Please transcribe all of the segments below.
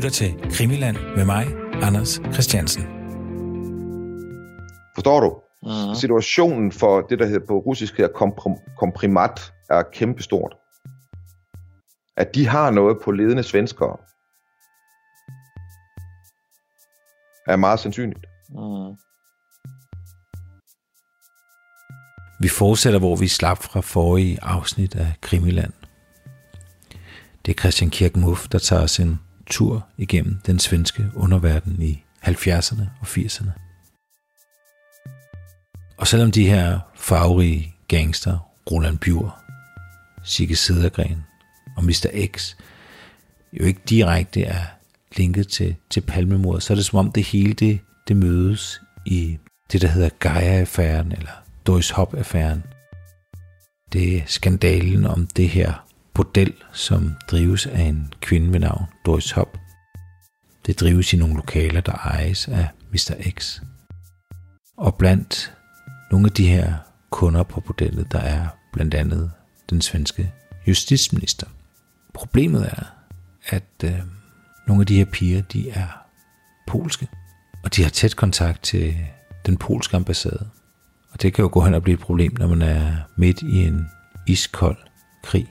lytter til Krimiland med mig, Anders Christiansen. Forstår du? Uh-huh. Situationen for det, der hedder på russisk her komprim- komprimat, er kæmpestort. At de har noget på ledende svenskere, er meget sandsynligt. Uh-huh. Vi fortsætter, hvor vi slap fra forrige afsnit af Krimiland. Det er Christian Kirkenhoff, der tager os en tur igennem den svenske underverden i 70'erne og 80'erne. Og selvom de her farverige gangster, Roland Bjur, Sigge Sedergren og Mr. X, jo ikke direkte er linket til, til palmemordet, så er det som om det hele det, det mødes i det, der hedder Gaia-affæren eller Doris Hop-affæren. Det er skandalen om det her bordel, som drives af en kvinde ved navn Doris Hop. Det drives i nogle lokaler, der ejes af Mr. X. Og blandt nogle af de her kunder på bordellet, der er blandt andet den svenske justitsminister. Problemet er, at øh, nogle af de her piger, de er polske, og de har tæt kontakt til den polske ambassade. Og det kan jo gå hen og blive et problem, når man er midt i en iskold krig.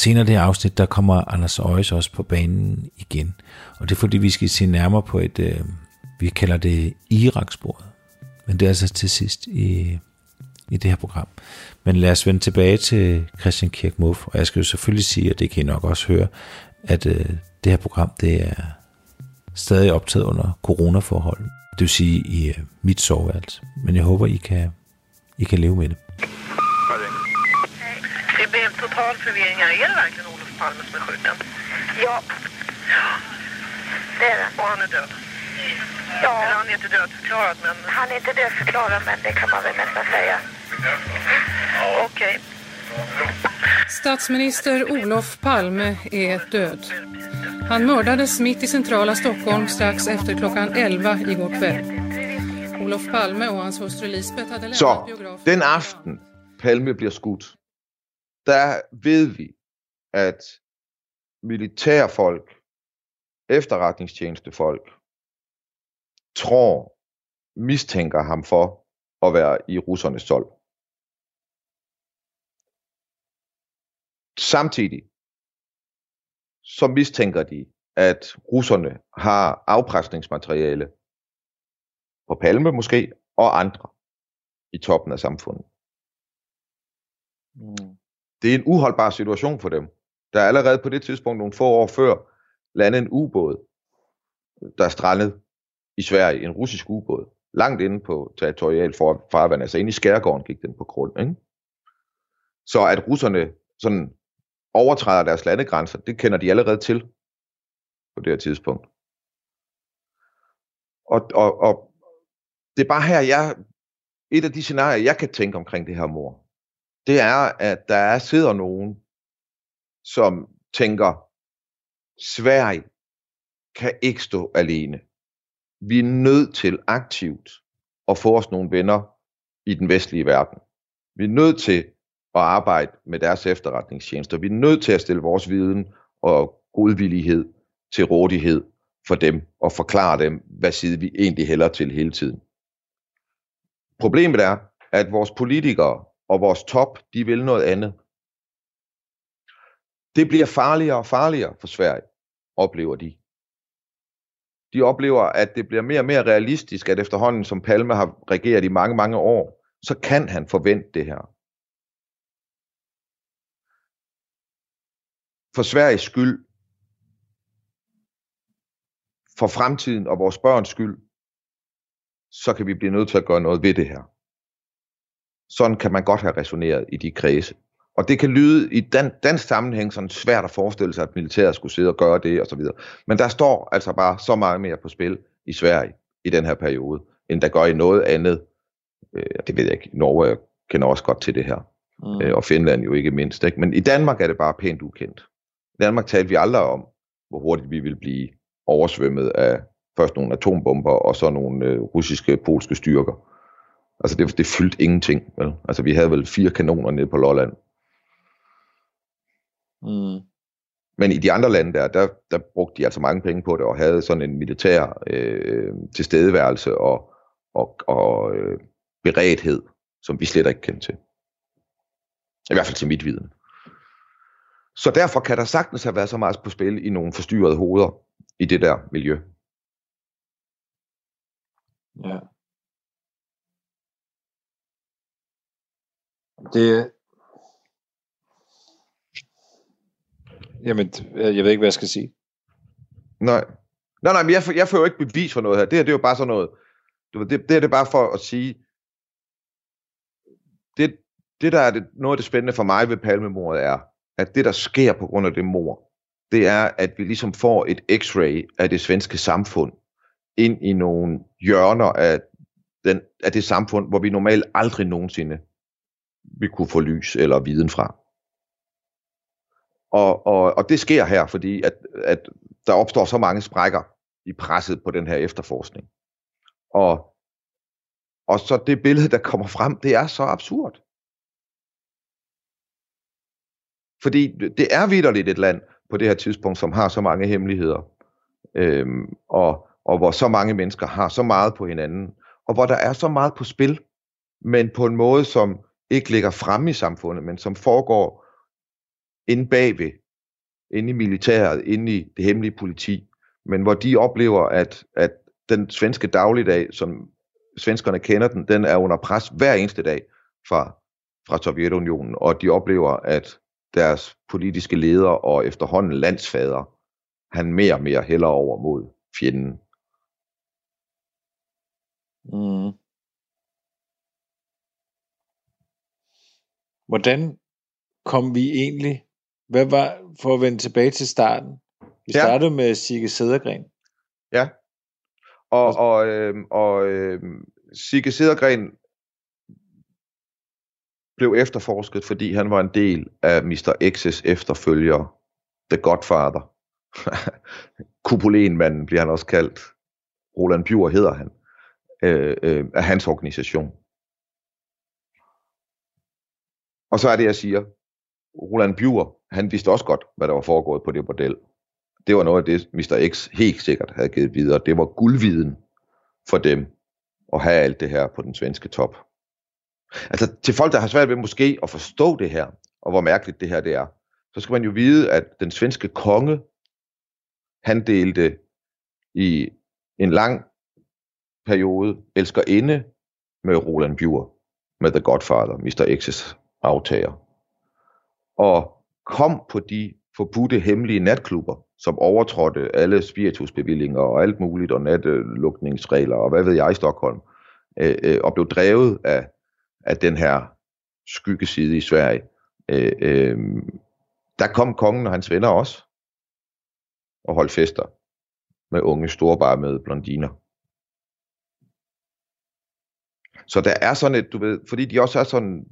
Senere det her afsnit, der kommer Anders Øjes også på banen igen. Og det er fordi, vi skal se nærmere på et, øh, vi kalder det Irak-sporet. Men det er altså til sidst i, i det her program. Men lad os vende tilbage til Christian Kirk Muff, og jeg skal jo selvfølgelig sige, og det kan I nok også høre, at øh, det her program, det er stadig optaget under coronaforhold. Det vil sige i øh, mit soveværelse. Men jeg håber, I kan, I kan leve med det en total förvirring här. Är det verkligen Olof Palme som är skjuten? Ja, det är det. Och han är död? Ja, Eller han är inte dödförklarad, men han är inte dödförklarad men det kan man väl nästan säga. okej. Statsminister Olof Palme är död. Han mördades mitt i centrala Stockholm strax efter klockan 11 igår kväll. Olof Palme och hans hustru Lisbeth hade lämnat Så, biografen. den aften Palme bliver skudt, der ved vi, at militærfolk, efterretningstjenestefolk, tror, mistænker ham for at være i russernes sol. Samtidig så mistænker de, at russerne har afpresningsmateriale på Palme måske, og andre i toppen af samfundet. Mm. Det er en uholdbar situation for dem. Der er allerede på det tidspunkt, nogle få år før, landet en ubåd, der er strandet i Sverige, en russisk ubåd, langt inde på territorial farvand, altså inde i skærgården gik den på grund. Ikke? Så at russerne sådan overtræder deres landegrænser, det kender de allerede til på det her tidspunkt. Og, og, og det er bare her, jeg, et af de scenarier, jeg kan tænke omkring det her mor, det er, at der er, sidder nogen, som tænker, Sverige kan ikke stå alene. Vi er nødt til aktivt at få os nogle venner i den vestlige verden. Vi er nødt til at arbejde med deres efterretningstjenester. Vi er nødt til at stille vores viden og godvillighed til rådighed for dem og forklare dem, hvad side vi egentlig hælder til hele tiden. Problemet er, at vores politikere og vores top, de vil noget andet. Det bliver farligere og farligere for Sverige, oplever de. De oplever, at det bliver mere og mere realistisk, at efterhånden som Palme har regeret i mange, mange år, så kan han forvente det her. For Sveriges skyld, for fremtiden og vores børns skyld, så kan vi blive nødt til at gøre noget ved det her. Sådan kan man godt have resoneret i de kredse. Og det kan lyde i den, den sammenhæng sådan svært at forestille sig, at militæret skulle sidde og gøre det osv. Men der står altså bare så meget mere på spil i Sverige i den her periode, end der gør i noget andet. Øh, det ved jeg ikke. Norge kender også godt til det her. Mm. Øh, og Finland jo ikke mindst. Ikke? Men i Danmark er det bare pænt ukendt. I Danmark talte vi aldrig om, hvor hurtigt vi ville blive oversvømmet af først nogle atombomber og så nogle øh, russiske, polske styrker. Altså det, det fyldte ingenting. Vel? Altså vi havde vel fire kanoner nede på Lolland. Mm. Men i de andre lande der, der, der brugte de altså mange penge på det, og havde sådan en militær øh, tilstedeværelse og, og, og øh, beredthed, som vi slet ikke kendte til. I hvert fald til mit viden. Så derfor kan der sagtens have været så meget på spil i nogle forstyrrede hoveder i det der miljø. Ja. Det, Jamen, jeg ved ikke, hvad jeg skal sige. Nej. Nej, nej, men jeg, får, jeg får jo ikke bevis for noget her. Det her, det er jo bare sådan noget... Du ved, det, det er det bare for at sige... Det, det der er det, noget af det spændende for mig ved palmemordet er, at det, der sker på grund af det mor, det er, at vi ligesom får et x-ray af det svenske samfund ind i nogle hjørner af, den, af det samfund, hvor vi normalt aldrig nogensinde vi kunne få lys eller viden fra. Og, og, og det sker her, fordi at, at der opstår så mange sprækker i presset på den her efterforskning. Og, og så det billede, der kommer frem, det er så absurd. Fordi det er vidderligt et land på det her tidspunkt, som har så mange hemmeligheder, øhm, og, og hvor så mange mennesker har så meget på hinanden, og hvor der er så meget på spil, men på en måde, som ikke ligger fremme i samfundet, men som foregår inde bagved, inde i militæret, inde i det hemmelige politi, men hvor de oplever, at, at den svenske dagligdag, som svenskerne kender den, den er under pres hver eneste dag fra, fra Sovjetunionen, og de oplever, at deres politiske leder og efterhånden landsfader, han mere og mere hælder over mod fjenden. Mm. Hvordan kom vi egentlig hvad var, for at vende tilbage til starten, vi Ja. startede med Sigge Sædergren. Ja. Og, og, øh, og øh, Sigge Sedergren blev efterforsket, fordi han var en del af Mr. X's efterfølger, The Godfather. Kupolenmanden bliver han også kaldt. Roland Bjur hedder han. Øh, øh, af hans organisation. Og så er det, jeg siger. Roland Bjur, han vidste også godt, hvad der var foregået på det bordel. Det var noget af det, Mr. X helt sikkert havde givet videre. Det var guldviden for dem at have alt det her på den svenske top. Altså til folk, der har svært ved måske at forstå det her, og hvor mærkeligt det her det er, så skal man jo vide, at den svenske konge, han delte i en lang periode elsker inde med Roland Bjur, med The Godfather, Mr. X's aftager, og kom på de forbudte hemmelige natklubber, som overtrådte alle spiritusbevillinger og alt muligt, og natlukningsregler, og hvad ved jeg i Stockholm, øh, øh, og blev drevet af, af den her skyggeside i Sverige. Øh, øh, der kom kongen og hans venner også, og holdt fester med unge storbarmede blondiner. Så der er sådan et, du ved, fordi de også er sådan,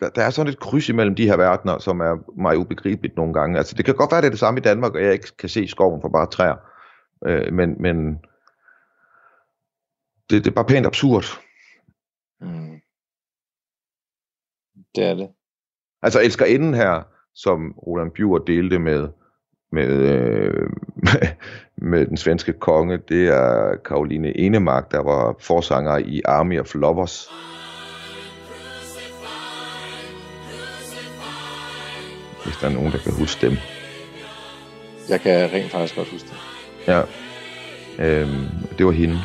der, der er sådan et kryds imellem de her verdener, som er mig ubegribeligt nogle gange. Altså det kan godt være, det er det samme i Danmark, og jeg ikke kan se skoven for bare træer. Øh, men men det, det er bare pænt absurd. Mm. Det er det. Altså elsker inden her, som Roland Bjur delte med, med, øh, med, med den svenske konge, det er Karoline Enemark, der var forsanger i Army of Lovers. Hvis der er nogen, der kan huske dem. Jeg kan rent faktisk godt huske det. Ja. Øhm, det var hende.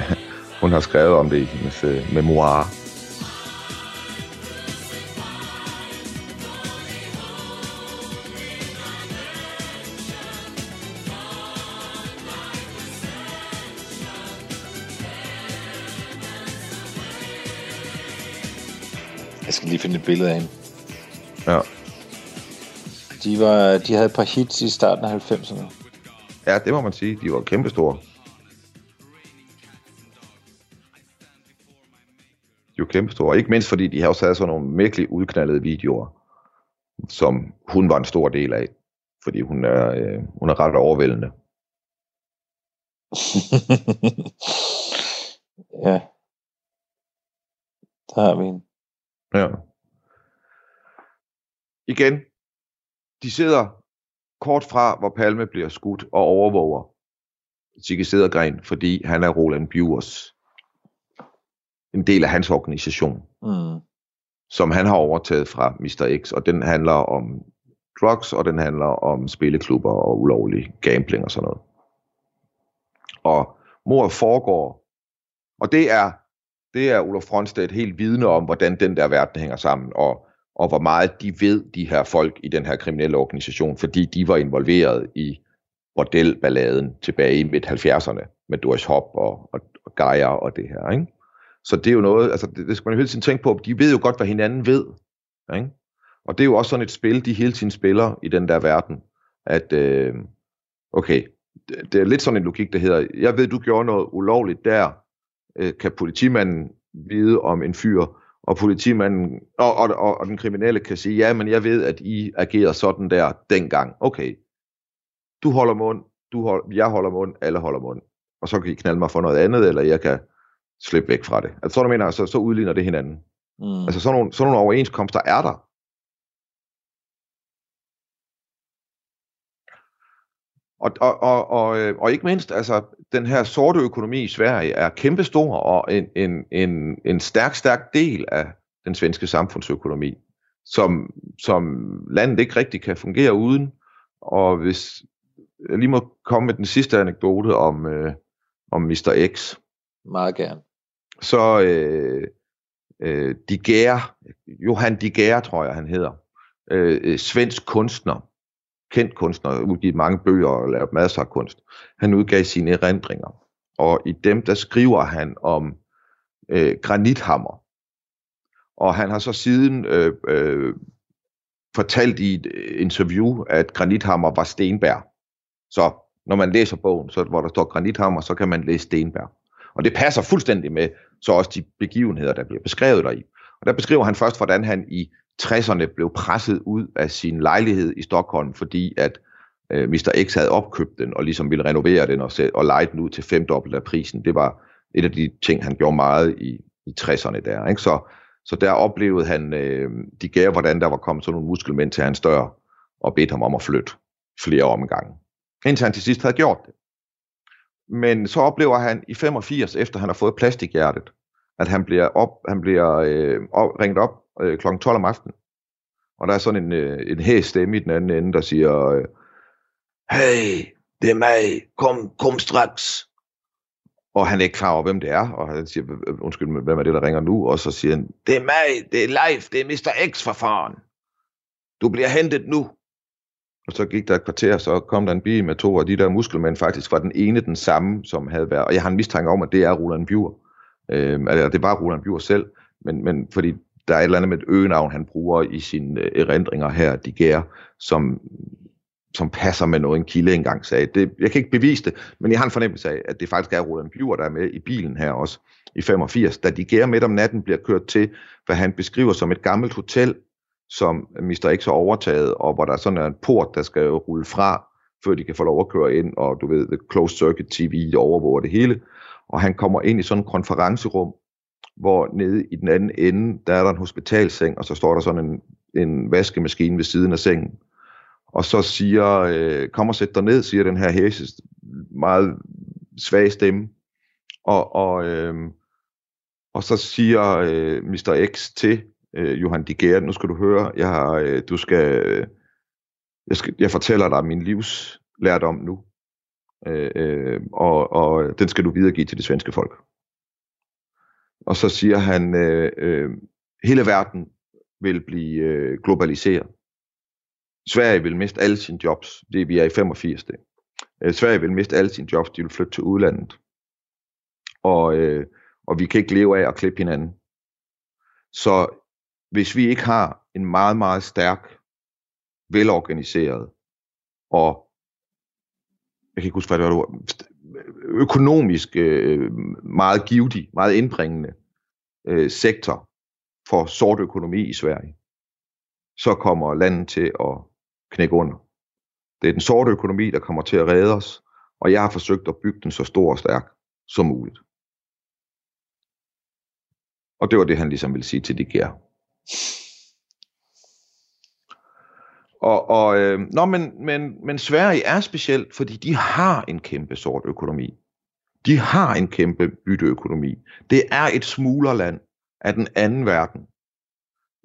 Hun har skrevet om det i hendes øh, memoir. Jeg skal lige finde et billede af hende. Ja. De, var, de havde et par hits i starten af 90'erne. ja, det må man sige. De var kæmpestore. De var kæmpestore. Ikke mindst fordi de har også havde sådan nogle virkelig udknaldede videoer, som hun var en stor del af. Fordi hun er, øh, hun er ret overvældende. ja. Der har vi hende. Ja. Igen, de sidder kort fra, hvor Palme bliver skudt og overvåger Sigge Sedergren, fordi han er Roland Bjurs, en del af hans organisation, Mm. som han har overtaget fra Mr. X, og den handler om drugs, og den handler om spilleklubber og ulovlig gambling og sådan noget. Og mordet foregår, og det er, det er Olof Fronstedt helt vidne om, hvordan den der verden hænger sammen, og, og hvor meget de ved, de her folk i den her kriminelle organisation, fordi de var involveret i bordelballaden tilbage i midt-70'erne, med Doris Hop og, og, og Geyer og det her, ikke? Så det er jo noget, altså det, det skal man jo hele tiden tænke på, de ved jo godt, hvad hinanden ved, ikke? Og det er jo også sådan et spil, de hele tiden spiller i den der verden, at øh, okay, det, det er lidt sådan en logik, der hedder, jeg ved, du gjorde noget ulovligt der, øh, kan politimanden vide om en fyr, og politimanden og, og, og, og den kriminelle kan sige, ja, men jeg ved, at I agerede sådan der dengang. Okay, du holder mund, du hold, jeg holder mund, alle holder mund. Og så kan I knalde mig for noget andet, eller jeg kan slippe væk fra det. Altså, så, du mener, altså, så udligner det hinanden. Mm. Altså sådan nogle, sådan nogle overenskomster er der. Og, og, og, og, øh, og ikke mindst, altså, den her sorte økonomi i Sverige er kæmpestor og en, en, en, en stærk, stærk del af den svenske samfundsøkonomi, som, som landet ikke rigtig kan fungere uden. Og hvis jeg lige må komme med den sidste anekdote om, øh, om Mr. X, Meget gerne. så øh, øh, De Johan De tror jeg han hedder, øh, øh, svensk kunstner, kendt kunstner, udgivet mange bøger og lavet masser af kunst. Han udgav sine erindringer, og i dem der skriver han om øh, granithammer. Og han har så siden øh, øh, fortalt i et øh, interview, at granithammer var Stenberg. Så når man læser bogen, så, hvor der står granithammer, så kan man læse Stenberg. Og det passer fuldstændig med så også de begivenheder, der bliver beskrevet deri. Og der beskriver han først, hvordan han i 60'erne blev presset ud af sin lejlighed i Stockholm, fordi at øh, Mr. X havde opkøbt den og ligesom ville renovere den og, og lege den ud til femdobbelt af prisen. Det var et af de ting, han gjorde meget i, i 60'erne der. Ikke? Så, så der oplevede han, øh, de gav, hvordan der var kommet sådan nogle muskelmænd til hans dør og bedt ham om at flytte flere omgange. Indtil han til sidst havde gjort det. Men så oplever han i 85, efter han har fået plastikhjertet, at han bliver, op, han bliver øh, op, ringet op øh, kl. 12 om aftenen. Og der er sådan en, øh, en hæs stemme i den anden ende, der siger, øh, hey, det er mig, kom, kom straks. Og han er ikke klar over, hvem det er, og han siger, undskyld, hvem er det, der ringer nu? Og så siger han, det er mig, det er live, det er Mr. X for faren. Du bliver hentet nu. Og så gik der et kvarter, så kom der en bil med to af de der muskelmænd, faktisk var den ene den samme, som havde været, og jeg har en mistanke om, at det er Roland Bjur. Øh, altså, det var Roland Bjur selv, men, men fordi der er et eller andet med et øgenavn, han bruger i sine øh, erindringer her, de gær, som, som passer med noget, en kilde engang sagde. Det, jeg kan ikke bevise det, men jeg har en fornemmelse af, at det faktisk er Roland Bjur, der er med i bilen her også, i 85, da de gær midt om natten bliver kørt til, hvad han beskriver som et gammelt hotel, som Mr. X har overtaget, og hvor der sådan er en port, der skal rulle fra, før de kan få lov at køre ind, og du ved, the closed circuit TV overvåger det hele. Og han kommer ind i sådan en konferencerum, hvor nede i den anden ende, der er der en hospitalseng, og så står der sådan en, en vaskemaskine ved siden af sengen. Og så siger, øh, kom og sæt dig ned, siger den her hæse, meget svag stemme. Og, og, øh, og så siger øh, Mr. X til øh, Johan de nu skal du høre, jeg, har, øh, du skal, øh, jeg, skal, jeg fortæller dig min livs lærdom nu, øh, øh, og, og den skal du videregive til det svenske folk. Og så siger han, øh, øh, hele verden vil blive øh, globaliseret. Sverige vil miste alle sine jobs. Det vi er i 85. Det. Øh, Sverige vil miste alle sine jobs. De vil flytte til udlandet. Og, øh, og vi kan ikke leve af at klippe hinanden. Så hvis vi ikke har en meget, meget stærk, velorganiseret og jeg kan ikke huske, hvad det var, økonomisk øh, meget givetig, meget indbringende øh, sektor for sort økonomi i Sverige, så kommer landet til at knække under. Det er den sorte økonomi, der kommer til at redde os, og jeg har forsøgt at bygge den så stor og stærk som muligt. Og det var det, han ligesom ville sige til de gær. Og, og øh, nå, men, men, men Sverige er specielt, fordi de har en kæmpe sort økonomi. De har en kæmpe bytteøkonomi. Det er et smuglerland af den anden verden.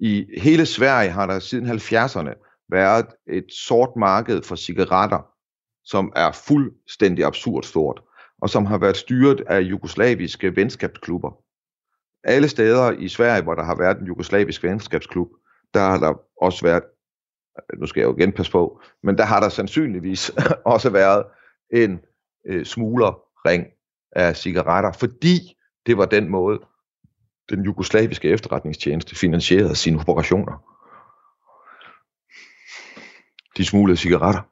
I hele Sverige har der siden 70'erne været et sort marked for cigaretter, som er fuldstændig absurd stort, og som har været styret af jugoslaviske venskabsklubber. Alle steder i Sverige, hvor der har været en jugoslavisk venskabsklub, der har der også været, Øh, nu skal jeg jo igen passe på, men der har der sandsynligvis også været en øh, smuglerring af cigaretter, fordi det var den måde, den jugoslaviske efterretningstjeneste finansierede sine operationer. De smuglede cigaretter.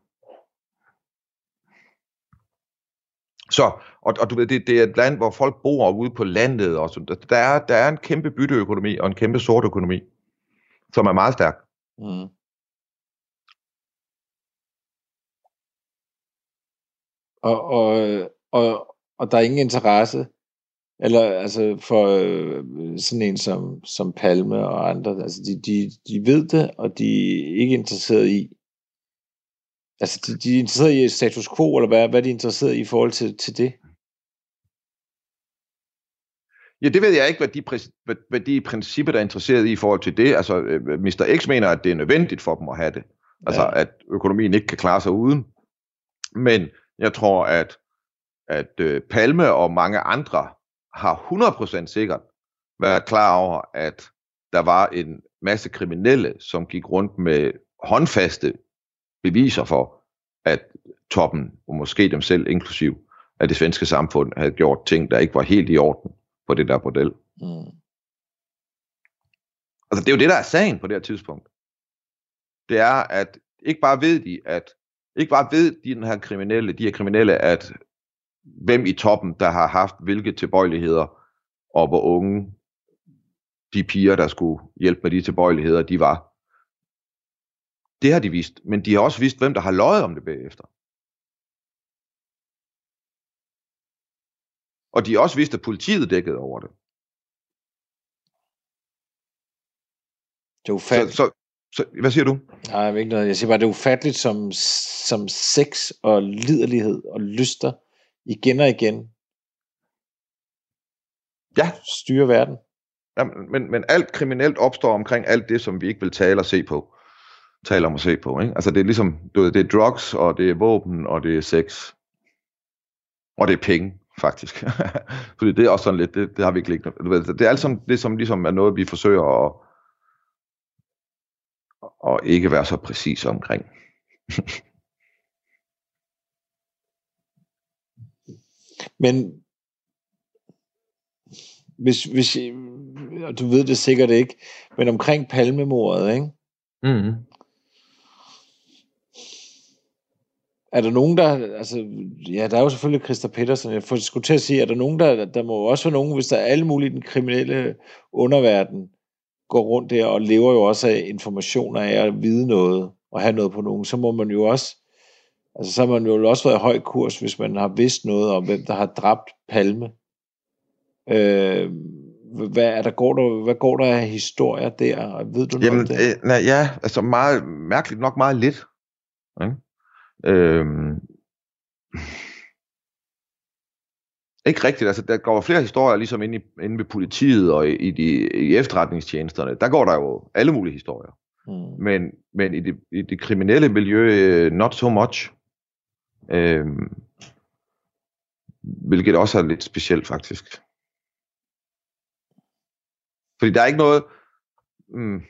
Så, og, og du ved, det, det er et land, hvor folk bor ude på landet, og så, der, er, der er en kæmpe bytteøkonomi og en kæmpe sort økonomi, som er meget stærk. Mm. Og, og, og, og der er ingen interesse eller altså for øh, sådan en som, som Palme og andre, altså de, de, de ved det, og de er ikke interesseret i, altså de, de er interesseret i status quo, eller hvad, hvad er de interesseret i i forhold til, til det? Ja, det ved jeg ikke, hvad de, hvad, hvad de i princippet er interesseret i i forhold til det. Altså, øh, Mr. X mener, at det er nødvendigt for dem at have det. Altså, ja. at økonomien ikke kan klare sig uden. Men jeg tror, at, at øh, Palme og mange andre har 100% sikkert været klar over, at der var en masse kriminelle, som gik rundt med håndfaste beviser for, at toppen, og måske dem selv inklusiv, af det svenske samfund havde gjort ting, der ikke var helt i orden på det der bordel. Mm. Altså det er jo det, der er sagen på det her tidspunkt. Det er, at ikke bare ved de, at ikke bare ved de, den her kriminelle, de her kriminelle, at hvem i toppen, der har haft hvilke tilbøjeligheder, og hvor unge de piger, der skulle hjælpe med de tilbøjeligheder, de var. Det har de vist, men de har også vist, hvem der har løjet om det bagefter. Og de har også vist, at politiet dækkede over det. Det er ufatteligt. Så, så, så, hvad siger du? Nej, jeg ikke noget. Jeg siger bare, det er ufatteligt som, som sex og liderlighed og lyster igen og igen ja. styre verden. Ja, men, men alt kriminelt opstår omkring alt det, som vi ikke vil tale og se på. Tale om at se på. Ikke? Altså det er ligesom, du ved, det er drugs, og det er våben, og det er sex. Og det er penge, faktisk. Fordi det er også sådan lidt, det, det har vi ikke liggende. Du ved, det er alt sådan, det som ligesom er noget, vi forsøger at, at ikke være så præcis omkring. Men hvis, hvis, og du ved det sikkert ikke, men omkring palmemordet, ikke? Mm. Er der nogen, der, altså, ja, der er jo selvfølgelig Christa Petersen, jeg får skulle til at sige, er der nogen, der, der må også være nogen, hvis der er alle mulige den kriminelle underverden, går rundt der og lever jo også af informationer af at vide noget, og have noget på nogen, så må man jo også Altså, så har man jo også været i høj kurs, hvis man har vidst noget om, hvem der har dræbt Palme. Øh, hvad, er der, går der, hvad går der af historier der? Ved du Jamen, noget om det? Øh, nej, ja, altså meget, mærkeligt nok meget lidt. Ikke? Øhm, ikke rigtigt, altså der går flere historier ligesom inde, i, inde ved politiet og i, i, de, i efterretningstjenesterne. Der går der jo alle mulige historier. Mm. Men, men i, det, i det kriminelle miljø, not so much. Øh, hvilket også er lidt specielt faktisk. Fordi der er ikke noget, mm,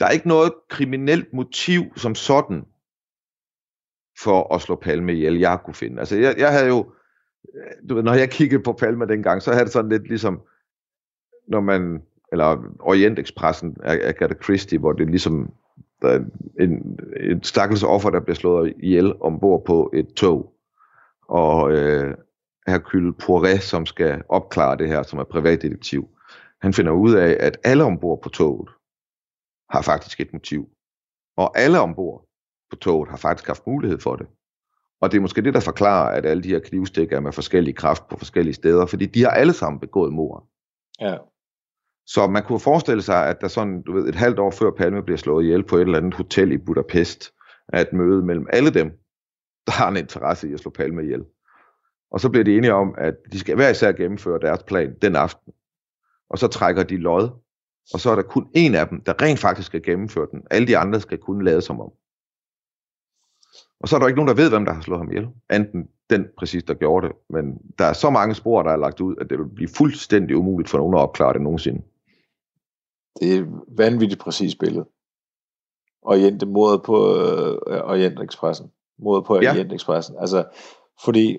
der er ikke noget kriminelt motiv som sådan for at slå Palme ihjel, jeg kunne finde. Altså jeg, jeg havde jo, du ved, når jeg kiggede på Palme dengang, så havde det sådan lidt ligesom, når man, eller Orient Expressen af Agatha Christie, hvor det ligesom der er en, en stakkels offer, der bliver slået ihjel ombord på et tog. Og øh, Hercule Poiret, som skal opklare det her, som er privatdetektiv, han finder ud af, at alle ombord på toget har faktisk et motiv. Og alle ombord på toget har faktisk haft mulighed for det. Og det er måske det, der forklarer, at alle de her knivstikker er med forskellige kraft på forskellige steder, fordi de har alle sammen begået mord. Ja. Så man kunne forestille sig, at der sådan, du ved, et halvt år før Palme bliver slået ihjel på et eller andet hotel i Budapest, er et møde mellem alle dem, der har en interesse i at slå Palme ihjel. Og så bliver de enige om, at de skal hver især gennemføre deres plan den aften. Og så trækker de lod, og så er der kun en af dem, der rent faktisk skal gennemføre den. Alle de andre skal kun lade som om. Og så er der ikke nogen, der ved, hvem der har slået ham ihjel. Enten den præcis, der gjorde det. Men der er så mange spor, der er lagt ud, at det vil blive fuldstændig umuligt for nogen at opklare det nogensinde. Det er vanvittigt præcis billede. Orient, mordet på øh, Orient Expressen. Mordet på Ja. Orient Expressen. Altså, fordi...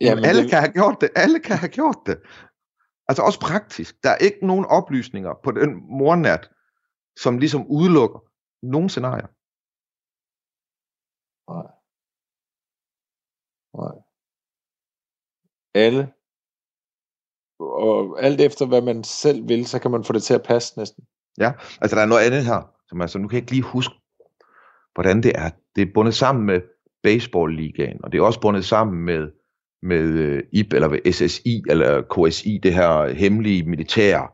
Jamen, alle det... kan have gjort det. Alle kan have gjort det. Altså også praktisk. Der er ikke nogen oplysninger på den mornat, som ligesom udelukker nogen scenarier. Nej. Nej. Alle. Og alt efter, hvad man selv vil, så kan man få det til at passe næsten. Ja, altså der er noget andet her, som altså, nu kan jeg ikke lige huske, hvordan det er. Det er bundet sammen med baseballligaen, og det er også bundet sammen med, med øh, IP, eller SSI, eller KSI, det her hemmelige militære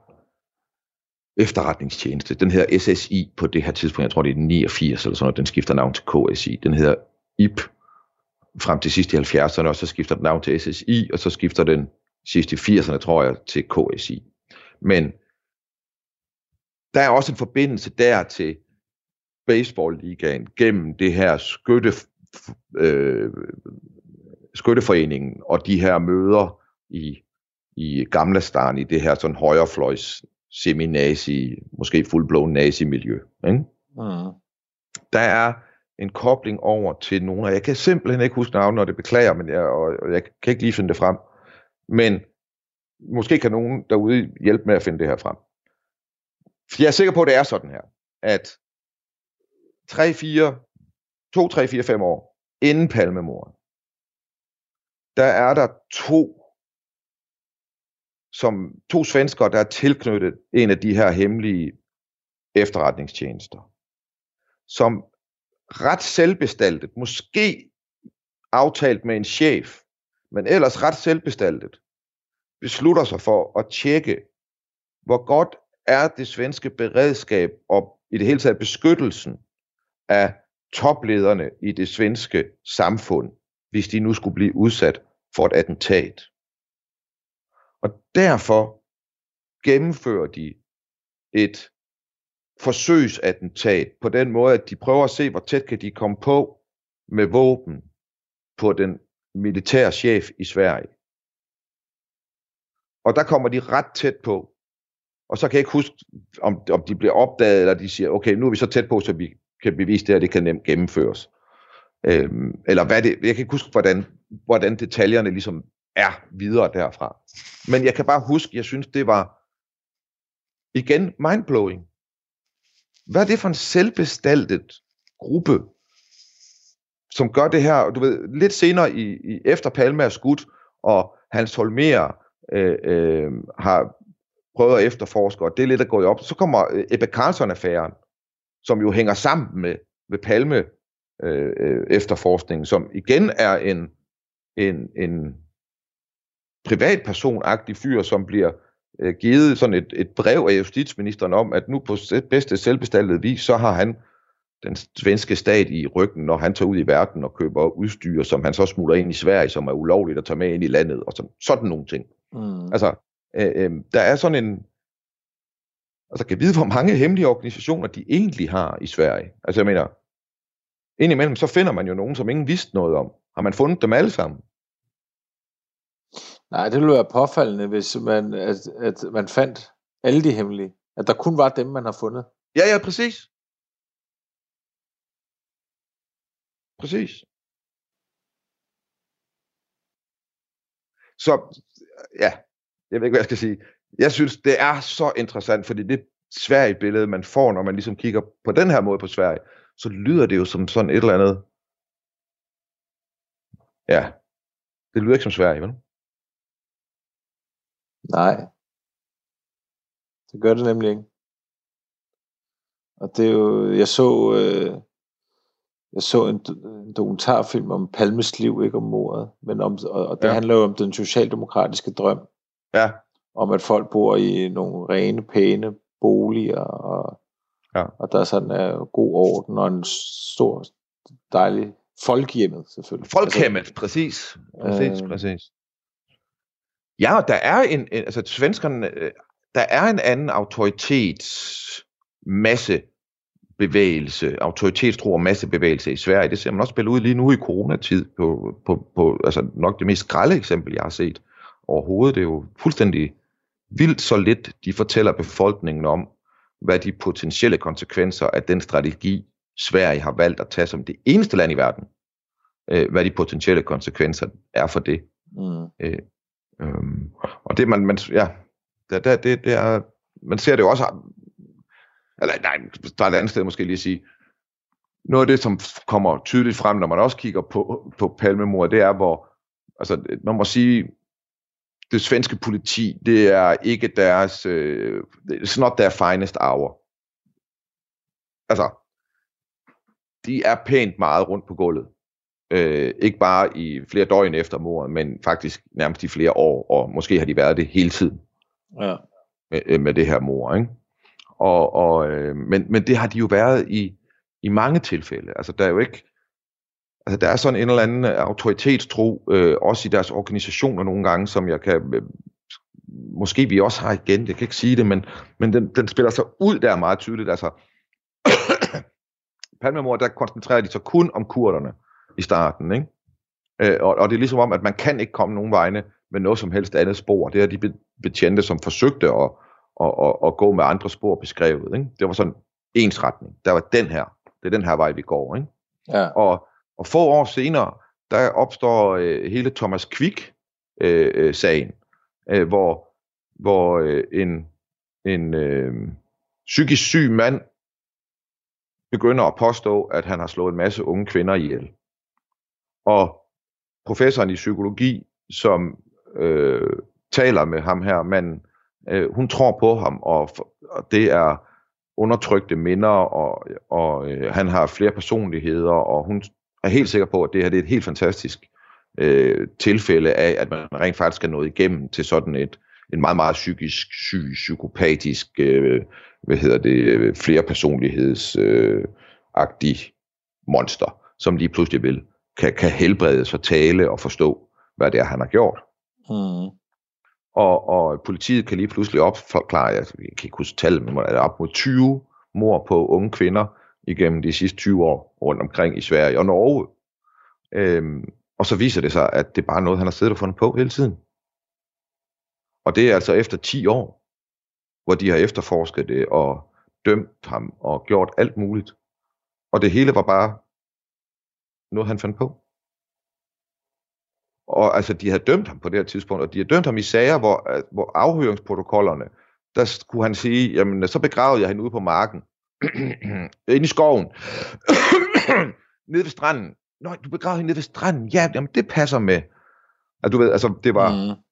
efterretningstjeneste. Den hedder SSI på det her tidspunkt, jeg tror det er 89 eller sådan noget, den skifter navn til KSI. Den hedder IP frem til sidst i 70'erne, og så skifter den navn til SSI, og så skifter den sidst i 80'erne, tror jeg, til KSI. Men der er også en forbindelse der til baseballligaen gennem det her skytte, øh, skytteforeningen og de her møder i, i Gamle Stan, i det her sådan højrefløjs semi-nazi, måske fuldblåen nazi-miljø. Ikke? Mm. Der er en kobling over til nogle, og jeg kan simpelthen ikke huske navnet, når det beklager, men jeg, og, og jeg kan ikke lige finde det frem. Men måske kan nogen derude hjælpe med at finde det her frem. For jeg er sikker på, at det er sådan her, at 3, 4, 2, 3, 4, 5 år inden Palmemordet, der er der to, som to svenskere, der er tilknyttet en af de her hemmelige efterretningstjenester, som ret selvbestaltet, måske aftalt med en chef, men ellers ret selvbestaltet, beslutter sig for at tjekke, hvor godt er det svenske beredskab og i det hele taget beskyttelsen af toplederne i det svenske samfund, hvis de nu skulle blive udsat for et attentat. Og derfor gennemfører de et forsøgsattentat på den måde, at de prøver at se, hvor tæt kan de komme på med våben på den militære chef i Sverige. Og der kommer de ret tæt på. Og så kan jeg ikke huske, om, om de bliver opdaget, eller de siger, okay, nu er vi så tæt på, så vi kan bevise det, at det kan nemt gennemføres. Øhm, eller hvad det, jeg kan ikke huske, hvordan, hvordan detaljerne ligesom er videre derfra. Men jeg kan bare huske, jeg synes, det var igen mindblowing. Hvad er det for en selvbestaltet gruppe, som gør det her, du ved, lidt senere i, i efter Palme er skudt, og Hans Holmer øh, øh, har prøvet at efterforske, og det er lidt at gå op. Så kommer øh, Ebbe Carlson-affæren, som jo hænger sammen med, med Palme øh, øh efterforskningen, som igen er en, en, en privatpersonagtig fyr, som bliver øh, givet sådan et, et brev af justitsministeren om, at nu på bedste selvbestaltede vis, så har han den svenske stat i ryggen, når han tager ud i verden og køber udstyr, som han så smutter ind i Sverige, som er ulovligt at tage med ind i landet, og sådan, sådan nogle ting. Mm. Altså, øh, øh, der er sådan en, altså kan vide, hvor mange hemmelige organisationer de egentlig har i Sverige. Altså jeg mener, indimellem så finder man jo nogen, som ingen vidste noget om. Har man fundet dem alle sammen? Nej, det ville være påfaldende, hvis man, at, at man fandt alle de hemmelige. At der kun var dem, man har fundet. Ja, ja, præcis. Præcis. Så, ja, jeg ved ikke, hvad jeg skal sige. Jeg synes, det er så interessant, fordi det Sverige-billede, man får, når man ligesom kigger på den her måde på Sverige, så lyder det jo som sådan et eller andet. Ja, det lyder ikke som Sverige, vel? Nej. Det gør det nemlig ikke. Og det er jo, jeg så, øh, jeg så en, en dokumentarfilm om Palmes liv, ikke om mordet, men om, og, og det Ja. handler jo om den socialdemokratiske drøm, Ja, om at folk bor i nogle rene, pæne boliger, og, Ja. og der sådan er god orden, og en stor, dejlig folkehjemmet, selvfølgelig. Folkhemmet, præcis. Præcis, Øh. præcis. Ja, og der er en, en altså svenskerne, øh, der er en anden autoritets masse bevægelse, autoritetstro og massebevægelse i Sverige. Det ser man også spille ud lige nu i coronatid på, på, på altså nok det mest grælde eksempel, jeg har set overhovedet. Det er jo fuldstændig vildt så lidt, de fortæller befolkningen om, hvad de potentielle konsekvenser af den strategi, Sverige har valgt at tage som det eneste land i verden, øh, hvad de potentielle konsekvenser er for det. Mm. Øhm, og det man, man ja, det, det, det, det er, man ser det jo også, eller nej, der er et andet sted måske lige at sige, noget af det, som kommer tydeligt frem, når man også kigger på, på palmemor, det er, hvor, altså, man må sige, det svenske politi, det er ikke deres, øh, it's not their finest hour. Altså, de er pænt meget rundt på gulvet. Øh, ikke bare i flere døgn efter mordet, men faktisk nærmest i flere år, og måske har de været det hele tiden Ja. med, øh, med det her mor. Ikke? Og, og, øh, men, men det har de jo været i, i mange tilfælde. Altså der er jo ikke, altså der er sådan en eller anden autoritetstro, øh, også i deres organisationer nogle gange, som jeg kan, øh, måske vi også har igen, jeg kan ikke sige det, men, men den, den spiller sig ud der meget tydeligt. Altså, Palmemor, der koncentrerer de sig kun om kurderne i starten, ikke? Øh, og, og det er ligesom om, at man kan ikke komme nogen vegne med noget som helst andet spor. Det er de be- betjente, som forsøgte at, at, at, at gå med andre spor beskrevet. Ikke? Det var sådan ens retning. Der var den her. Det er den her vej, vi går. Ikke? Ja. Og, og få år senere, der opstår øh, hele Thomas Quick-sagen, øh, sagen, øh, hvor, hvor øh, en, en øh, psykisk syg mand begynder at påstå, at han har slået en masse unge kvinder ihjel. Og professoren i psykologi, som øh, taler med ham her manden, øh, hun tror på ham, og, og det er undertrykte minder, og, og øh, han har flere personligheder, og hun er helt sikker på, at det her det er et helt fantastisk øh, tilfælde af, at man rent faktisk er nået igennem til sådan et en meget, meget psykisk syg, psykopatisk, øh, hvad hedder det, flere flerpersonligheds øh, agtig øh, monster, som lige pludselig vil, kan, kan helbredes og tale og forstå, hvad det er, han har gjort. Mm. Og, og politiet kan lige pludselig opforklare, jeg kan ikke huske tallet, men er op mod 20 mor på unge kvinder igennem de sidste 20 år rundt omkring i Sverige og Norge. Øhm, og så viser det sig, at det er bare noget, han har siddet og fundet på hele tiden. Og det er altså efter 10 år, hvor de har efterforsket det og dømt ham og gjort alt muligt. Og det hele var bare noget, han fandt på. Og altså, de havde dømt ham på det her tidspunkt, og de havde dømt ham i sager, hvor, øh, hvor afhøringsprotokollerne, der skulle han sige, jamen, så begravede jeg hende ude på marken, inde i skoven, nede ved stranden. Nå, du begravede hende nede ved stranden. Ja, jamen, det passer med. Altså, du ved, altså, det var, Mm.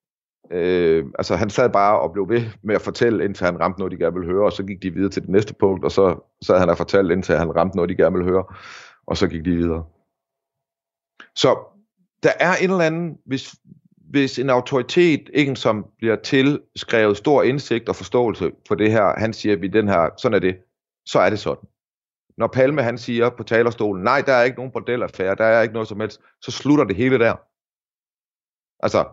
Øh, altså han sad bare og blev ved med at fortælle, indtil han ramte noget, de gerne ville høre, og så gik de videre til det næste punkt, og så sad han og fortalte, indtil han ramte noget, de gerne ville høre, og så gik de videre. Så der er en eller anden, hvis, hvis en autoritet, en som bliver tilskrevet stor indsigt og forståelse for det her, han siger, at vi den her, sådan er det, så er det sådan. Når Palme han siger på talerstolen, nej, der er ikke nogen bordellaffære, der er ikke noget som helst, så slutter det hele der. Altså,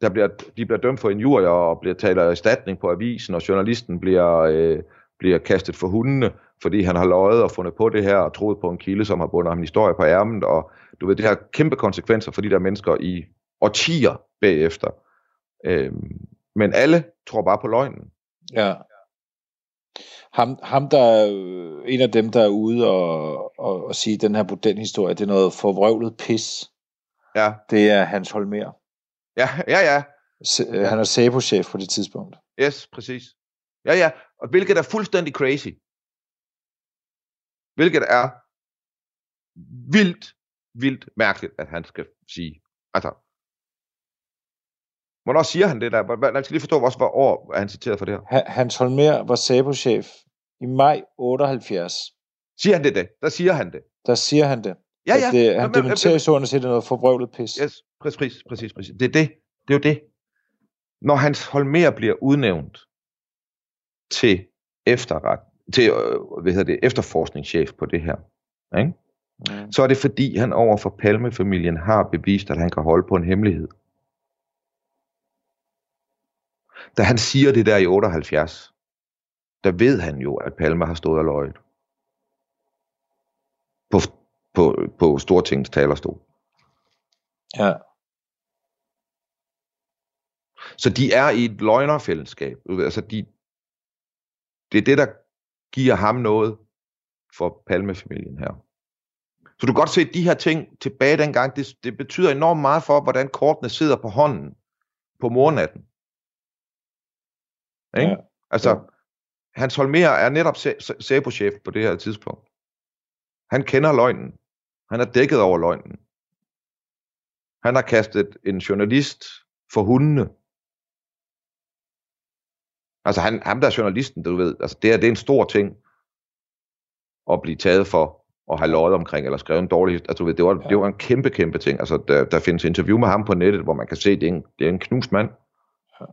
der bliver, de bliver dømt for injurier og bliver talt erstatning på avisen, og journalisten bliver, øh, bliver kastet for hundene, fordi han har løjet og fundet på det her og troet på en kilde, som har bundet ham en historie på ærmet, og du ved, det har kæmpe konsekvenser for de der mennesker i årtier bagefter. Øhm, men alle tror bare på løgnen. Ja. Ham, ham der er øh, en af dem, der er ude og, og, og sige, at den her modelhistorie, det er noget forvrøvlet pis. Ja, Det er Hans Holmer. ja, ja, ja. Se, ja. Han er SABO-chef på det tidspunkt. Yes, præcis. Ja, ja. Og hvilket er fuldstændig crazy. Hvilket er vildt, vildt mærkeligt, at han skal sige. Altså, hvornår siger han det der? Man skal lige forstå også, hvor år er han citeret for det her. Ha- Hans Holmer var SABO-chef i maj 78. Siger han det det? Der siger han det. der siger han det. Ja, ja. At det, han Men- men- dementerer sådan set, det er noget forvrøvlet pis. Yes, præcis, præcis, præcis, præcis. Det er det. Det er jo det. Når Hans Holmer bliver udnævnt til efterret, til øh, hvad hedder det, efterforskningschef på det her, ikke? Mm. så er det fordi, han over for Palmefamilien har bevist, at han kan holde på en hemmelighed. Da han siger det der i 78, der ved han jo, at Palme har stået og løjet. På, på, på Stortingets talerstol. Ja. Så de er i et løgnerfællesskab. Altså de, det er det, der giver ham noget for Palmefamilien her. Så du kan godt se, at de her ting tilbage dengang, det, det betyder enormt meget for, hvordan kortene sidder på hånden på mornatten. Ikke? Ja. Altså, Ja. Hans Holmer er netop SABO-chef på det her tidspunkt. Han kender løgnen. Han er dækket over løgnen. Han har kastet en journalist for hundene. Altså han, ham der er journalisten, du ved, altså det, er, det er en stor ting at blive taget for at have løjet omkring, eller skrevet en dårlig, altså du ved, det var, ja. det var en kæmpe, kæmpe ting. Altså der, der findes interview med ham på nettet, hvor man kan se, at det er en, det er en knust mand. Ja.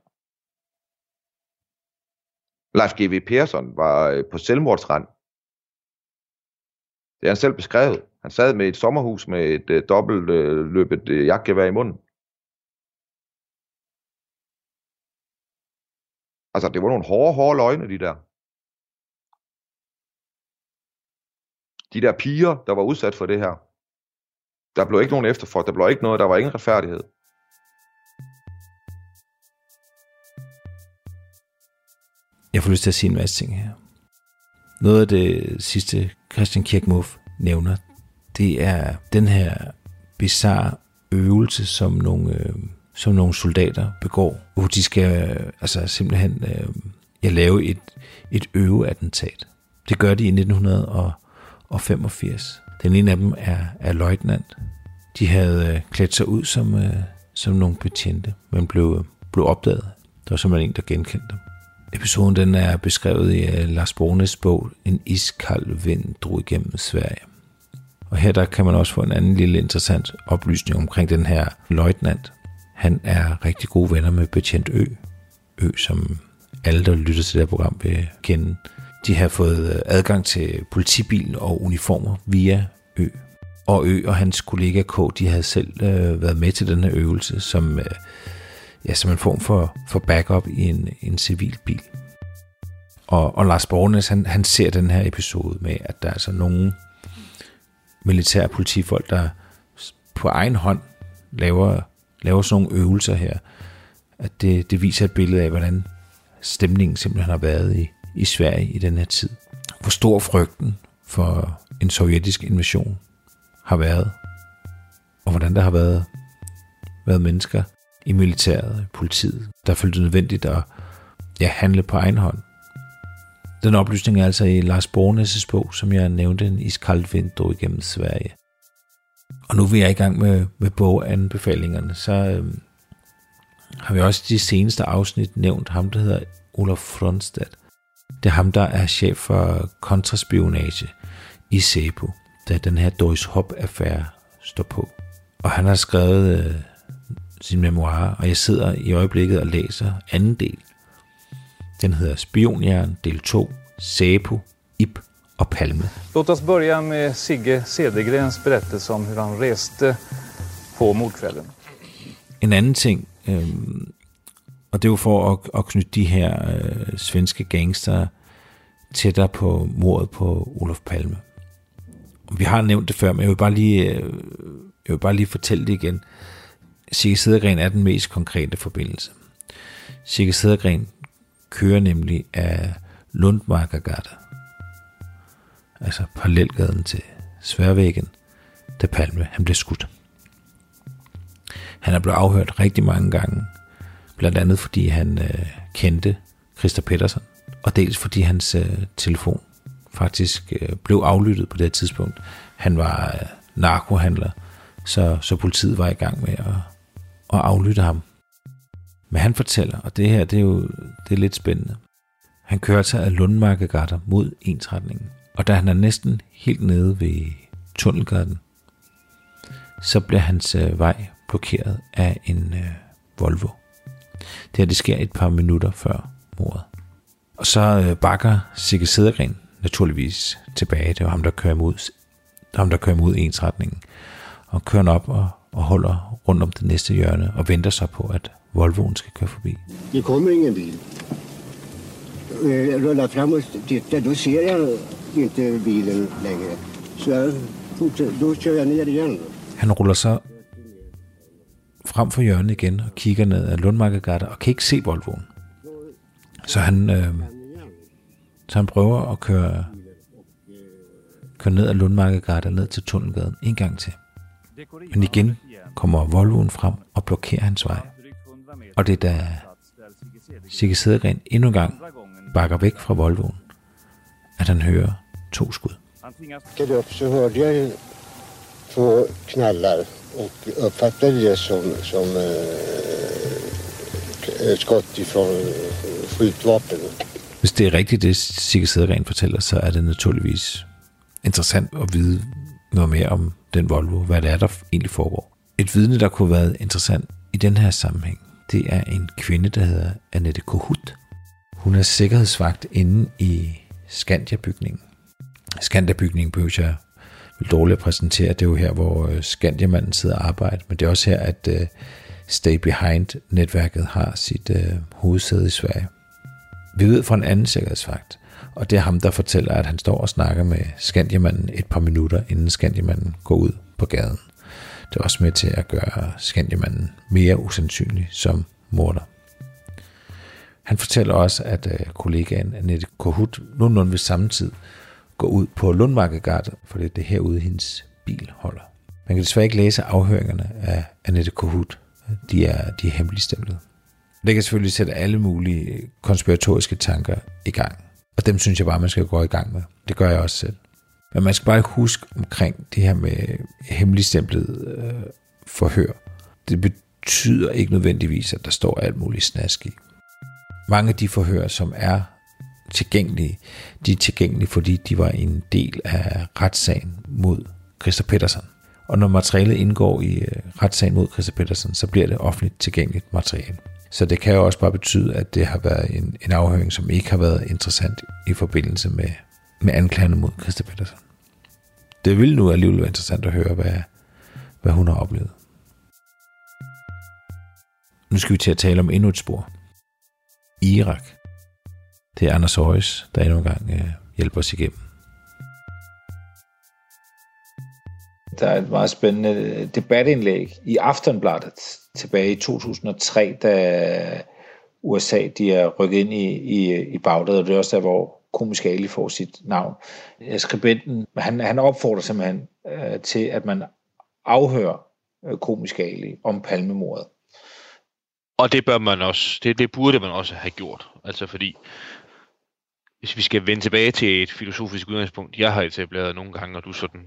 Leif G.V. Persson var øh, på selvmordsrand. Det er han selv beskrevet. Han sad med et sommerhus med et øh, dobbelt øh, løbet øh, jagtgevær i munden. Altså, det var nogle hårde, hårde løgne, de der. De der piger, der var udsat for det her. Der blev ikke nogen efterfor. Der blev ikke noget. Der var ingen retfærdighed. Jeg får lyst til at sige en masse ting her. Noget af det sidste Christian Kirkmuff nævner, det er den her bizarre øvelse, som nogle, øh, som nogle soldater begår, hvor de skal øh, altså simpelthen øh, ja, lave et, et øveattentat. Det gør de i 1900 og og 85. Den ene af dem er, er løjtnant. De havde øh, klædt sig ud som, øh, som nogle betjente, men blev, øh, blev opdaget. Der var simpelthen en, der genkendte dem. Episoden den er beskrevet i øh, Lars Bornes bog En iskald vind drog igennem Sverige. Og her der kan man også få en anden lille interessant oplysning omkring den her løjtnant. Han er rigtig gode venner med betjent Ø. Ø, som alle, der lytter til det her program, vil kende. De har fået øh, adgang til politibilen og uniformer via Ø. Og Ø og hans kollega K, de havde selv øh, været med til den her øvelse, som øh, ja, som en form for, for backup i en, en civil bil. Og, og Lars Bornes, han, han ser den her episode med, at der er altså nogle militære politifolk, der på egen hånd laver, laver sådan nogle øvelser her. At det, det viser et billede af, hvordan stemningen simpelthen har været i, i Sverige i den her tid. Hvor stor frygten for en sovjetisk invasion har været. Og hvordan der har været, været mennesker i militæret, politiet, der følte det nødvendigt at ja, handle på egen hånd. Den oplysning er altså i Lars Bornes' bog, som jeg nævnte, en iskaldt vind drog igennem Sverige. Og nu er vi i gang med, med boganbefalingerne, så øhm, har vi også de seneste afsnit nævnt ham, der hedder Olaf Fronstad. Det er ham, der er chef for kontraspionage i SEPO, da den her Doris Hop-affære står på. Og han har skrevet øh, sin memoir, og jeg sidder i øjeblikket og læser anden del. Den hedder Spionjern, del 2, Sæpo, Ip og Palme. Låt os börja med Sigge Cedergrens berättelse om hur han reste på mordkvällen. En anden ting, øhm, og det er jo for at, at knytte de her øh, svenske gangster tættere på mordet på Olof Palme. Vi har nævnt det før, men jeg vil bare lige, øh, jeg vil bare lige fortælle det igen. Sigge Cedergren er den mest konkrete forbindelse. Sigge Cedergren kører nemlig af Lundmarkergata, altså parallelgaden til Sværvæggen, da Palme han blev skudt. Han er blevet afhørt rigtig mange gange, blandt andet fordi han øh, kendte Christa Pettersson, og dels fordi hans øh, telefon faktisk øh, blev aflyttet på det her tidspunkt. Han var øh, narkohandler, så, så politiet var i gang med at, at aflytte ham. Men han fortæller, og det her det er jo det er lidt spændende. Han kører sig af Lundmarkegatter mod ensretningen. Og da han er næsten helt nede ved, tunnelgaden, så bliver hans øh, vej blokeret af en øh, Volvo. Det her det sker et par minutter før mordet. Og så øh, bakker Sigge Sedergren naturligvis tilbage. Det var ham, der kører imod, ham, der kører imod ensretningen. Og kører op og, og holder rundt om det næste hjørne og venter så på, at Volvoen skal køre forbi. Det kommer ingen bil. Øh, Jeg rullar fram och tittar, då ser jag inte bilen längre. Så fortsätter, då kör jag ner igen. Han ruller så frem for hjørnet igen og kigger ned ad Lundmarkegata og kan ikke se Volvoen. Så han, øh, så han prøver at køre, køre ned ad Lundmarkegata ned til Tunnelgaden en gang til. Men igen kommer Volvoen frem og blokerer hans vej. Og det er da Sigge Sedergren endnu en gang bakker væk fra Volvoen, at han hører to skud. Det op, så hørte jeg to två och uppfattade det som, som eh, skott ifrån eh, skjutvapen. Hvis det er rigtigt, det Sigge Sedergren fortæller, så er det naturligvis interessant at vide noget mere om den Volvo, hvad det er, der egentlig foregår. Et vidne, der kunne have været interessant i den her sammenhæng, det er en kvinde, der hedder Annette Kohut. Hun er sikkerhedsvagt inde i Skandia-bygningen. Skandia-bygningen behøver jeg vil dårligt at præsentere. Det er jo her, hvor øh, Skandiamanden sidder og arbejder, men det er også her, at øh, Stay Behind-netværket har sit øh, hovedsæde i Sverige. Vi ved fra en anden sikkerhedsvagt, og det er ham, der fortæller, at han står og snakker med Skandiamanden et par minutter, inden Skandiamanden går ud på gaden. Det er også med til at gøre Skandiamanden mere usandsynlig som morder. Han fortæller også, at øh, kollegaen Annette Kohut nogenlunde ved samme tid går ud på Lundmarkegade, for det er det herude, hendes bil holder. Man kan desværre ikke læse afhøringerne af Annette Kohut. De er, de er hemmeligstemlet. Det kan selvfølgelig sætte alle mulige konspiratoriske tanker i gang. Og dem synes jeg bare, man skal gå i gang med. Det gør jeg også selv. Men man skal bare huske omkring det her med hemmeligstemplet øh, forhør. Det betyder ikke nødvendigvis, at der står alt muligt snask i. Mange af de forhør, som er tilgængelige, de er tilgængelige, fordi de var en del af retssagen mod Christer Petersen. Og når materialet indgår i øh, retssagen mod Christer Petersen, så bliver det offentligt tilgængeligt materiale. Så det kan jo også bare betyde, at det har været en, en afhøring, som ikke har været interessant i forbindelse med, med anklagerne mod Christer Petersen. Det vil nu alligevel være interessant at høre, hvad, hvad hun har oplevet. Nu skal vi til at tale om endnu et spor. Irak. Det er Anders Højes, der endnu en gang øh, hjælper os igennem. Der er et meget spændende debatindlæg i Aftonbladet tilbage i 2003, da USA de er rykket ind i, i, i Bagdad, og det er også der, hvor komisk Ali får sit navn. Skribenten, han, han opfordrer simpelthen øh, til, at man afhører øh, komisk Ali om palmemordet. Og det bør man også, det, det burde man også have gjort. Altså fordi, hvis vi skal vende tilbage til et filosofisk udgangspunkt, jeg har etableret nogle gange, og du sådan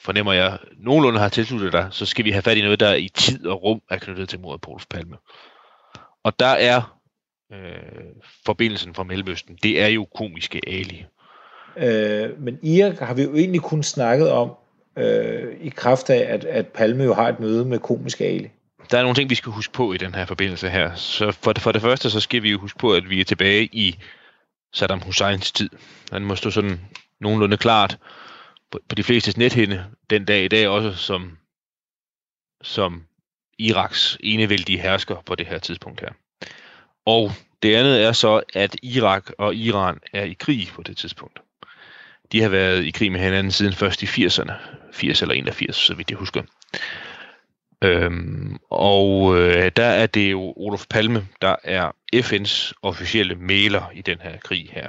fornemmer jeg nogenlunde har tilsluttet dig, så skal vi have fat i noget, der i tid og rum er knyttet til mordet på Olof Palme. Og der er øh, forbindelsen fra Mellemøsten, det er jo komiske Ali. Øh, men Irak har vi jo egentlig kun snakket om øh, i kraft af, at, at Palme jo har et møde med komisk Ali. Der er nogle ting, vi skal huske på i den her forbindelse her. Så for for det første, så skal vi jo huske på, at vi er tilbage i Saddam Husseins tid. Han må stå sådan nogenlunde klart på, på de fleste nethinde den dag i dag også som, som Iraks enevældige hersker på det her tidspunkt her. Og det andet er så, at Irak og Iran er i krig på det tidspunkt. De har været i krig med hinanden siden først i 80'erne. 80 eller 81, så vidt jeg husker. Øhm, og øh, der er det jo Olof Palme, der er FN's officielle mailer i den her krig her.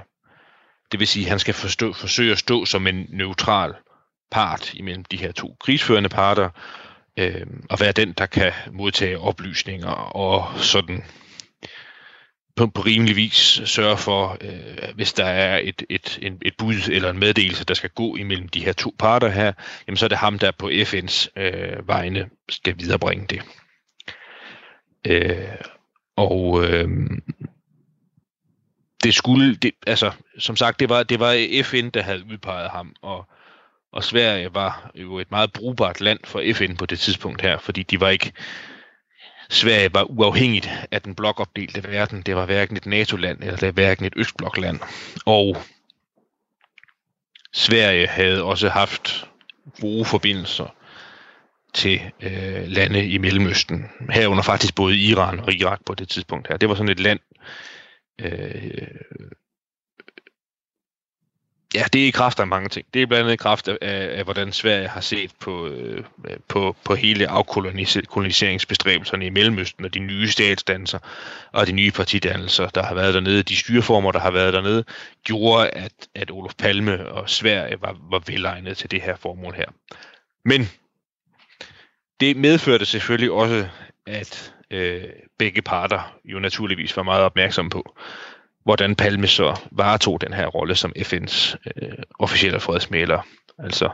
Det vil sige, at han skal forstå, forsøge at stå som en neutral part imellem de her to krigsførende parter, øh, og være den, der kan modtage oplysninger og sådan på, på rimelig vis sørge for, øh, hvis der er et, et, en, et bud eller en meddelelse, der skal gå imellem de her to parter her, jamen så er det ham, der på FN's øh, vegne skal viderebringe det. Øh, og øh, det skulle, det, altså som sagt, det var, det var FN, der havde udpeget ham, og Og Sverige var jo et meget brugbart land for FN på det tidspunkt her, fordi de var ikke Sverige var uafhængigt af den blokopdelte verden. Det var hverken et NATO-land eller det var hverken et østblokland. Og Sverige havde også haft gode forbindelser til øh, lande i Mellemøsten. Herunder faktisk både Iran og Irak på det tidspunkt her. Det var sådan et land, øh, Ja, det er i kraft af mange ting. Det er blandt andet i kraft af, af, af hvordan Sverige har set på, øh, på, på hele afkoloniseringsbestræbelserne i Mellemøsten og de nye statsdanser og de nye partidannelser, der har været dernede, de styreformer, der har været dernede, gjorde, at, at Olof Palme og Sverige var, var velegnet til det her formål her. Men det medførte selvfølgelig også, at øh, begge parter jo naturligvis var meget opmærksomme på, hvordan Palme så varetog den her rolle som FN's øh, officielle fredsmæler. Altså,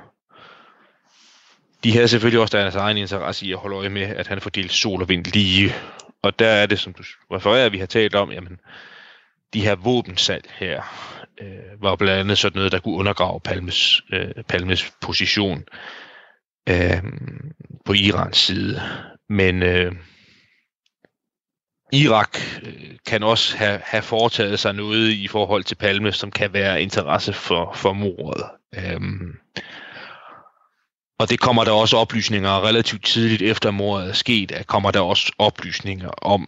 de havde selvfølgelig også deres egen interesse i at holde øje med, at han fordelte sol og vind lige. Og der er det, som du refererer, vi har talt om, jamen, de her våbensalg her, øh, var blandt andet sådan noget, der kunne undergrave Palmes, øh, Palmes position øh, på Irans side. Men øh, Irak øh, kan også have, have foretaget sig noget i forhold til Palme, som kan være interesse for, for mordet. Øhm, og det kommer der også oplysninger relativt tidligt efter mordet er sket, at kommer der også oplysninger om,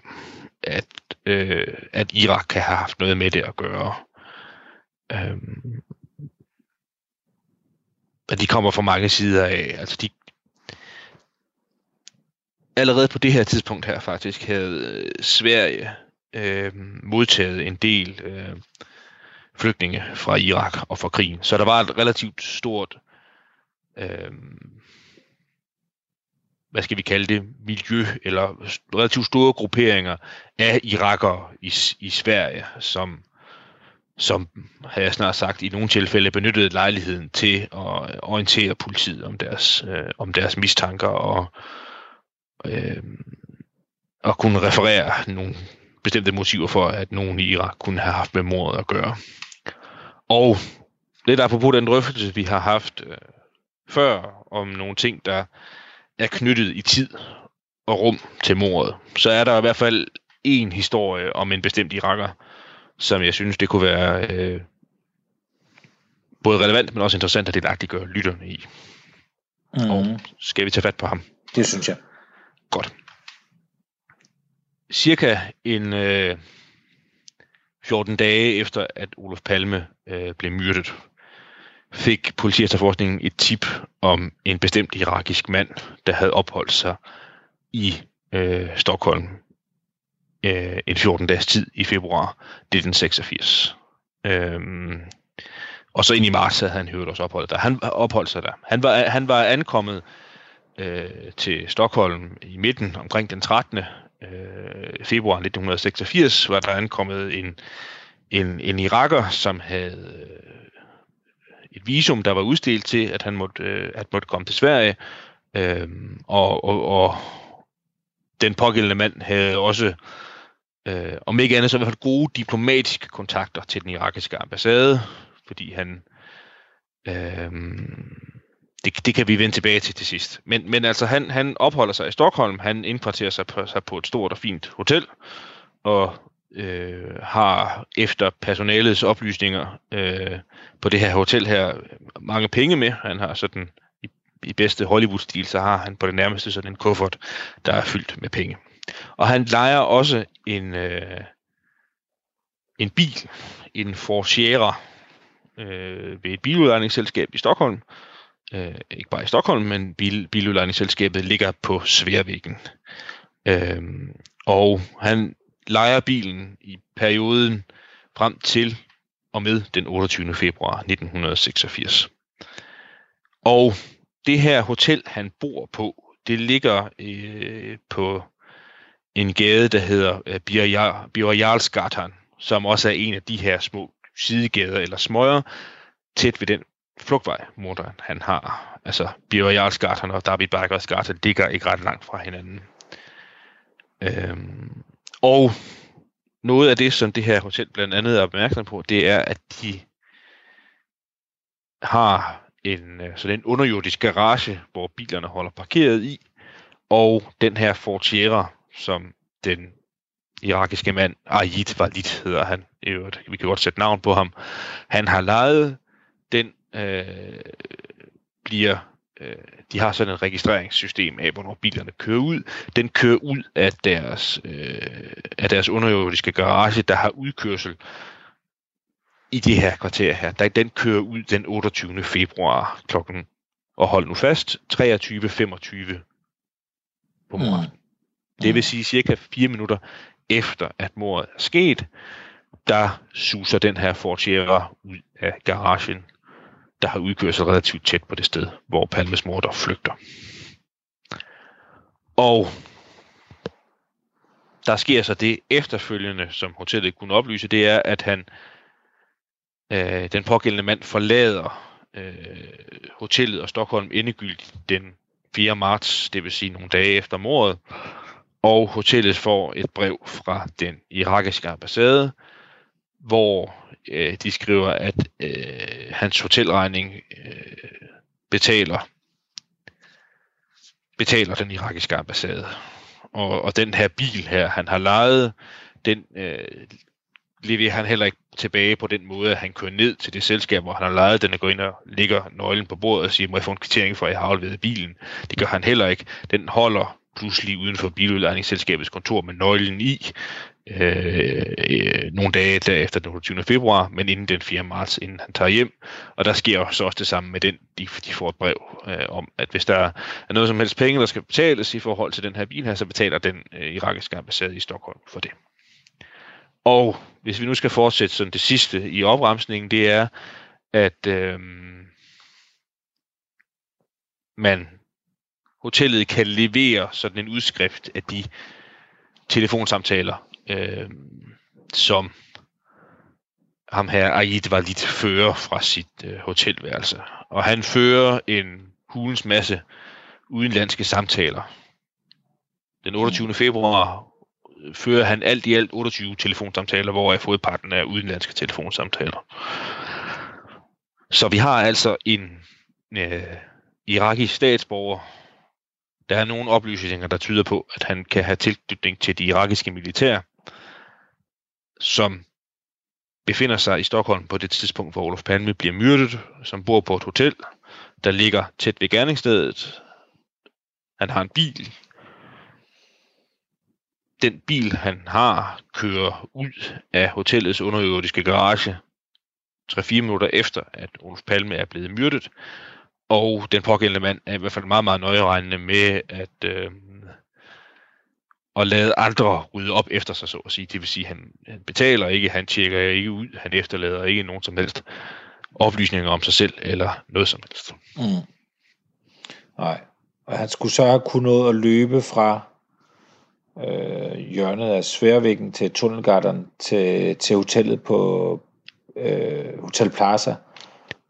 at, øh, at Irak kan have haft noget med det at gøre. Øhm, og de kommer fra mange sider af. Altså de, allerede på det her tidspunkt her faktisk havde øh, Sverige øh, modtaget en del øh, flygtninge fra Irak og fra krigen. Så der var et relativt stort, øh, hvad skal vi kalde det, miljø, eller relativt store grupperinger af irakere i, i Sverige, som som, har jeg snart sagt, i nogle tilfælde benyttede lejligheden til at øh, orientere politiet om deres, øh, om deres mistanker og, øh, og kunne referere nogle bestemte motiver for, at nogen i Irak kunne have haft med mordet at gøre. Og lidt apropos den drøftelse, vi har haft øh, før om nogle ting, der er knyttet i tid og rum til mordet, så er der i hvert fald en historie om en bestemt iraker, som jeg synes, det kunne være øh, både relevant, men også interessant at delagtiggøre lytterne i. Mm. Og skal vi tage fat på ham? Det synes jeg. Godt. Cirka en øh, 14 dage efter, at Olof Palme øh, blev myrdet, fik politiefterforskningen et tip om en bestemt irakisk mand, der havde opholdt sig i øh, Stockholm øh, en 14 dages tid i februar 1986. Øhm, og så ind i marts havde han hørt også opholdt der. Han opholdt sig der. Han var, han var ankommet øh, til Stockholm i midten omkring den 13. Øh, februar 1986, var der ankommet en, en, en iraker, som havde øh, et visum, der var udstilt til, at han måtte, øh, at måtte komme til Sverige. Øh, og, og, og den pågældende mand havde også, øh, om ikke andet, så i hvert fald gode diplomatiske kontakter til den irakiske ambassade, fordi han øh, det, det kan vi vende tilbage til til sidst. Men, men altså, han, han opholder sig i Stockholm, han indkvarterer sig på, sig på et stort og fint hotel, og øh, har efter personalets oplysninger øh, på det her hotel her mange penge med. Han har sådan, i, i bedste Hollywood-stil, så har han på det nærmeste sådan en kuffert, der er fyldt med penge. Og han leger også en, øh, en bil, en Ford Sierra, øh, ved et biludlejningsselskab i Stockholm, øh, ikke bare i Stockholm, men bil, biludlejningsselskabet ligger på Sværvæggen. Øh, og han lejer bilen i perioden frem til og med den 28. februar 1986. Og det her hotel, han bor på, det ligger øh, på en gade, der hedder øh, Birjarlsgatan, som også er en af de her små sidegader eller smøger, tæt ved den flugtvej, morderen han har. Altså, Birger Jarlsgarten og David Bergersgarten ligger ikke ret langt fra hinanden. Øhm, og noget af det, som det her hotel blandt andet er opmærksom på, det er, at de har en, øh, sådan en underjordisk garage, hvor bilerne holder parkeret i, og den her Ford Sierra, som den irakiske mand, Ayid Walid hedder han, i øvrigt, vi kan godt sætte navn på ham, han har lejet, den øh, bliver, øh, de har sådan et registreringssystem af, hvornår bilerne kører ud. Den kører ud af deres, øh, af deres underjordiske garage, der har udkørsel i det her kvarter her. Der, den kører ud den 28. februar klokken, og hold nu fast, 23.25 på morgenen. Mm. Det vil sige cirka 4 minutter efter, at mordet er sket, der suser den her Ford Sierra ud af garagen, der har udkørsel relativt tæt på det sted, hvor Palmes morder flygter. Og der sker så det efterfølgende, som hotellet kunne oplyse, det er, at han, øh, den pågældende mand forlader øh, hotellet og Stockholm endegyldigt den 4. marts, det vil sige nogle dage efter mordet, og hotellet får et brev fra den irakiske ambassade, hvor øh, de skriver, at øh, hans hotelregning øh, betaler betaler den irakiske ambassade. Og, og den her bil her, han har lejet, den øh, leverer han heller ikke tilbage på den måde, at han kører ned til det selskab, hvor han har lejet den, og går ind og ligger nøglen på bordet og siger, må jeg få en kvittering for, at jeg har afleveret bilen. Det gør han heller ikke. Den holder pludselig uden for biludlejningsselskabets kontor med nøglen i øh, øh, nogle dage derefter den 20. februar, men inden den 4. marts, inden han tager hjem. Og der sker så også det samme med den, de, de får et brev øh, om, at hvis der er noget som helst penge, der skal betales i forhold til den her bil her, så betaler den øh, irakiske ambassade i Stockholm for det. Og hvis vi nu skal fortsætte sådan det sidste i opremsningen, det er, at øh, man hotellet kan levere sådan en udskrift af de telefonsamtaler, øh, som ham her Aid var lidt fører fra sit øh, hotelværelse. Og han fører en hulens masse udenlandske samtaler. Den 28. februar øh, fører han alt i alt 28 telefonsamtaler, hvor jeg fået parten af udenlandske telefonsamtaler. Så vi har altså en øh, irakisk statsborger, der er nogle oplysninger, der tyder på, at han kan have tilknytning til de irakiske militær, som befinder sig i Stockholm på det tidspunkt, hvor Olof Palme bliver myrdet, som bor på et hotel, der ligger tæt ved gerningsstedet. Han har en bil. Den bil, han har, kører ud af hotellets underjordiske garage 3-4 minutter efter, at Olof Palme er blevet myrdet, og den pågældende mand er i hvert fald meget, meget nøjeregnende med at, øh, at lade andre rydde op efter sig, så at sige. Det vil sige, han, han betaler ikke, han tjekker ikke ud, han efterlader ikke nogen som helst oplysninger om sig selv, eller noget som helst. Mm. Nej. Og han skulle så have kunnet noget at løbe fra øh, hjørnet af Sværvæggen til Tunnelgarden til, til hotellet på øh, Hotel Plaza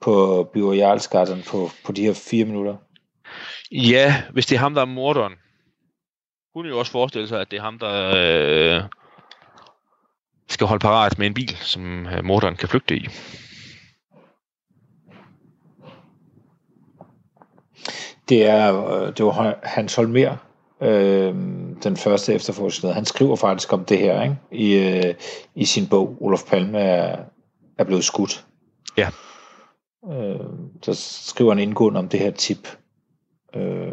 på Jarlsgarden på, på de her fire minutter? Ja, hvis det er ham, der er morderen. Hun jo også forestille sig, at det er ham, der øh, skal holde parat med en bil, som øh, morderen kan flygte i. Det er øh, det var Hans Holmer, øh, den første efterforskning. Han skriver faktisk om det her ikke? I, øh, i sin bog. Olof Palme er, er blevet skudt. Ja. Øh, så skriver han indgående om det her tip. Øh.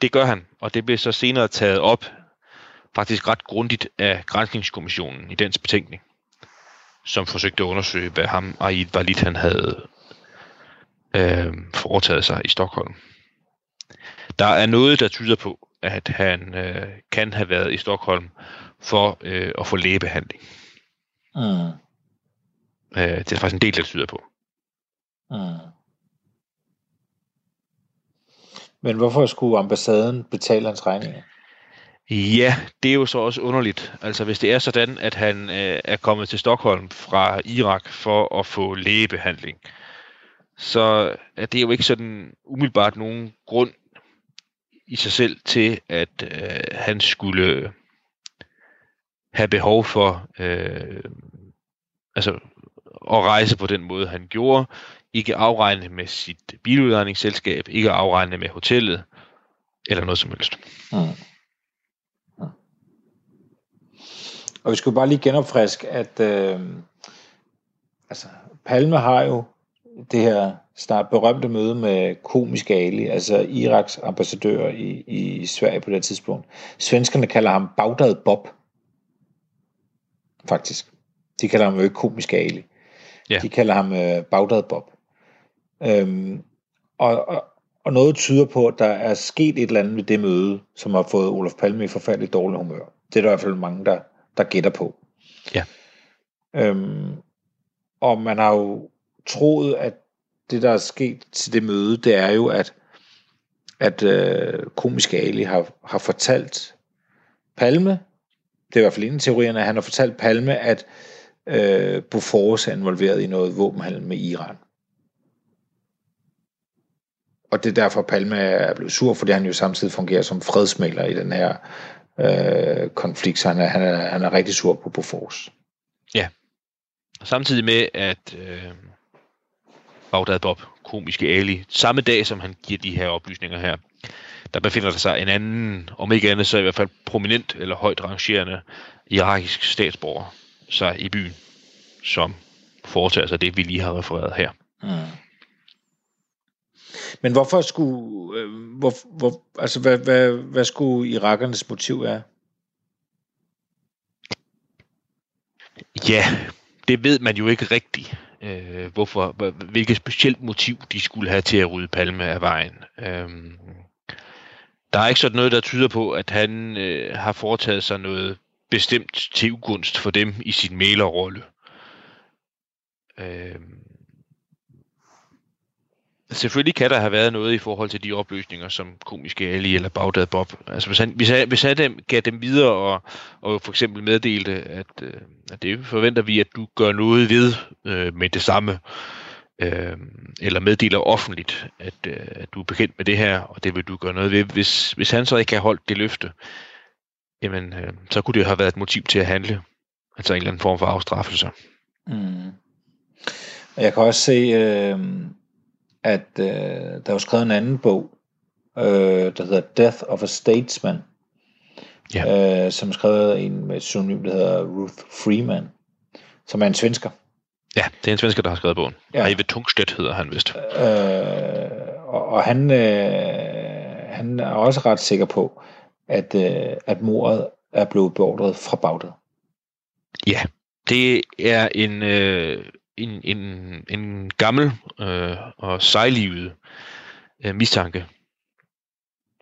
Det gør han, og det blev så senere taget op faktisk ret grundigt af Grænsningskommissionen i dens betænkning, som forsøgte at undersøge, hvad ham Aid Walid han havde øh, foretaget sig i Stockholm. Der er noget, der tyder på, at han øh, kan have været i Stockholm for øh, at få lægebehandling. Mm. Øh, det er faktisk en del, der tyder på. Mm. Men hvorfor skulle ambassaden betale hans regninger? Ja, det er jo så også underligt. Altså hvis det er sådan, at han øh, er kommet til Stockholm fra Irak for at få lægebehandling, så er det jo ikke sådan umiddelbart nogen grund i sig selv til, at øh, han skulle have behov for øh, altså at rejse på den måde, han gjorde ikke afregne med sit biludlejningsselskab, ikke afregne med hotellet, eller noget som helst. Mm. Mm. Og vi skulle bare lige genopfriske, at øh, altså, Palme har jo det her snart berømte møde med komisk Ali, altså Iraks ambassadør i, i Sverige på det tidspunkt. Svenskerne kalder ham Bagdad Bob. Faktisk. De kalder ham jo ikke komisk Ali. Ja. De kalder ham øh, Bagdad Bob. Øhm, og, og, og noget tyder på, at der er sket et eller andet ved det møde, som har fået Olof Palme i forfærdeligt dårlig humør. Det er der i hvert fald mange, der, der gætter på. Ja. Øhm, og man har jo troet, at det, der er sket til det møde, det er jo, at, at øh, komisk Ali har, har fortalt Palme, det er i hvert fald en af teorierne, at han har fortalt Palme, at øh, Bofors er involveret i noget våbenhandel med Iran. Og det er derfor, Palme er blevet sur, fordi han jo samtidig fungerer som fredsmægler i den her øh, konflikt, så han er, han, er, han er rigtig sur på Bofors. Samtidig med, at øh, Bagdad Bob, komiske Ali, samme dag som han giver de her oplysninger her, der befinder der sig en anden, om ikke andet så i hvert fald prominent eller højt rangerende irakisk statsborger sig i byen, som foretager sig det, vi lige har refereret her. Mm. Men hvorfor skulle, øh, hvor, hvor, altså hvad, hvad, hvad skulle irakernes motiv være? Ja, det ved man jo ikke rigtigt, øh, hvorfor, hvilket specielt motiv de skulle have til at rydde Palme af vejen. Øh, der er ikke sådan noget, der tyder på, at han øh, har foretaget sig noget bestemt til ugunst for dem i sin malerrolle. Øh, selvfølgelig kan der have været noget i forhold til de oplysninger, som komiske Ali eller Bagdad Bob. Altså hvis han, hvis han, hvis han dem, gav dem videre og, og for eksempel meddelte, at, øh, at det forventer vi, at du gør noget ved øh, med det samme, øh, eller meddeler offentligt, at, øh, at du er bekendt med det her, og det vil du gøre noget ved. Hvis, hvis han så ikke har holdt det løfte, jamen, øh, så kunne det have været et motiv til at handle. Altså en eller anden form for afstraffelse. Mm. Og jeg kan også se, øh, at øh, der er jo skrevet en anden bog, øh, der hedder Death of a Statesman, Ja. øh, som skrevet en med pseudonym, der hedder Ruth Freeman, som er en svensker. Ja, det er en svensker, der har skrevet bogen. Ja. Eivind Tungstedt hedder han vist. Øh, og, og han, øh, han er også ret sikker på, at, øh, at mordet er blevet beordret fra Bagdad. Ja, det er en, øh, en, en, en gammel øh, og sejlivet øh, mistanke,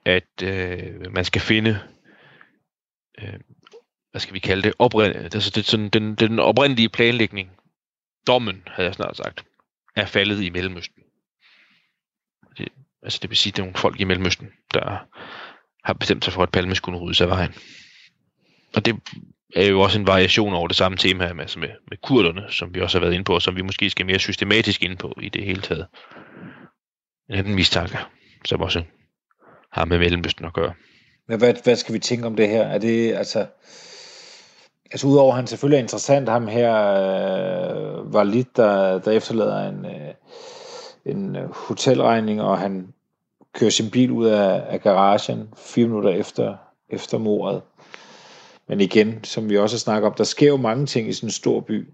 at øh, man skal finde, øh, hvad skal vi kalde det, oprind, altså det, sådan, den, den oprindelige planlægning, dommen, havde jeg snart sagt, er faldet i Mellemøsten. Det, altså det vil sige, at det er nogle folk i Mellemøsten, der har bestemt sig for, at Palme skulle ryddes af vejen. Og det er jo også en variation over det samme tema her, altså med, med kurderne, som vi også har været inde på, og som vi måske skal mere systematisk ind på i det hele taget. En anden mistanke, som også har med Mellemøsten at gøre. Men hvad, hvad skal vi tænke om det her? Er det, altså... Altså udover at han selvfølgelig er interessant, ham her øh, var lidt, der, der efterlader en, øh, en hotelregning, og han kører sin bil ud af, af garagen fire minutter efter, efter mordet. Men igen, som vi også har snakket om, der sker jo mange ting i sådan en stor by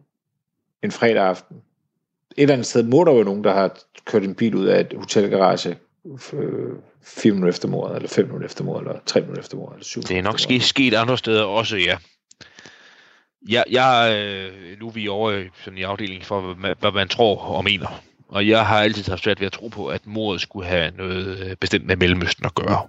en fredag aften. Et eller andet sted må der jo nogen, der har kørt en bil ud af et hotelgarage øh, fire minutter efter mordet, eller fem minutter efter mordet, eller tre minutter efter mordet, eller syv Det er nok efter ske, sket andre steder også, ja. Jeg, jeg øh, nu er vi over i, sådan i afdelingen for, hvad man, hvad man tror og mener. Og jeg har altid haft svært ved at tro på, at mordet skulle have noget øh, bestemt med Mellemøsten at gøre.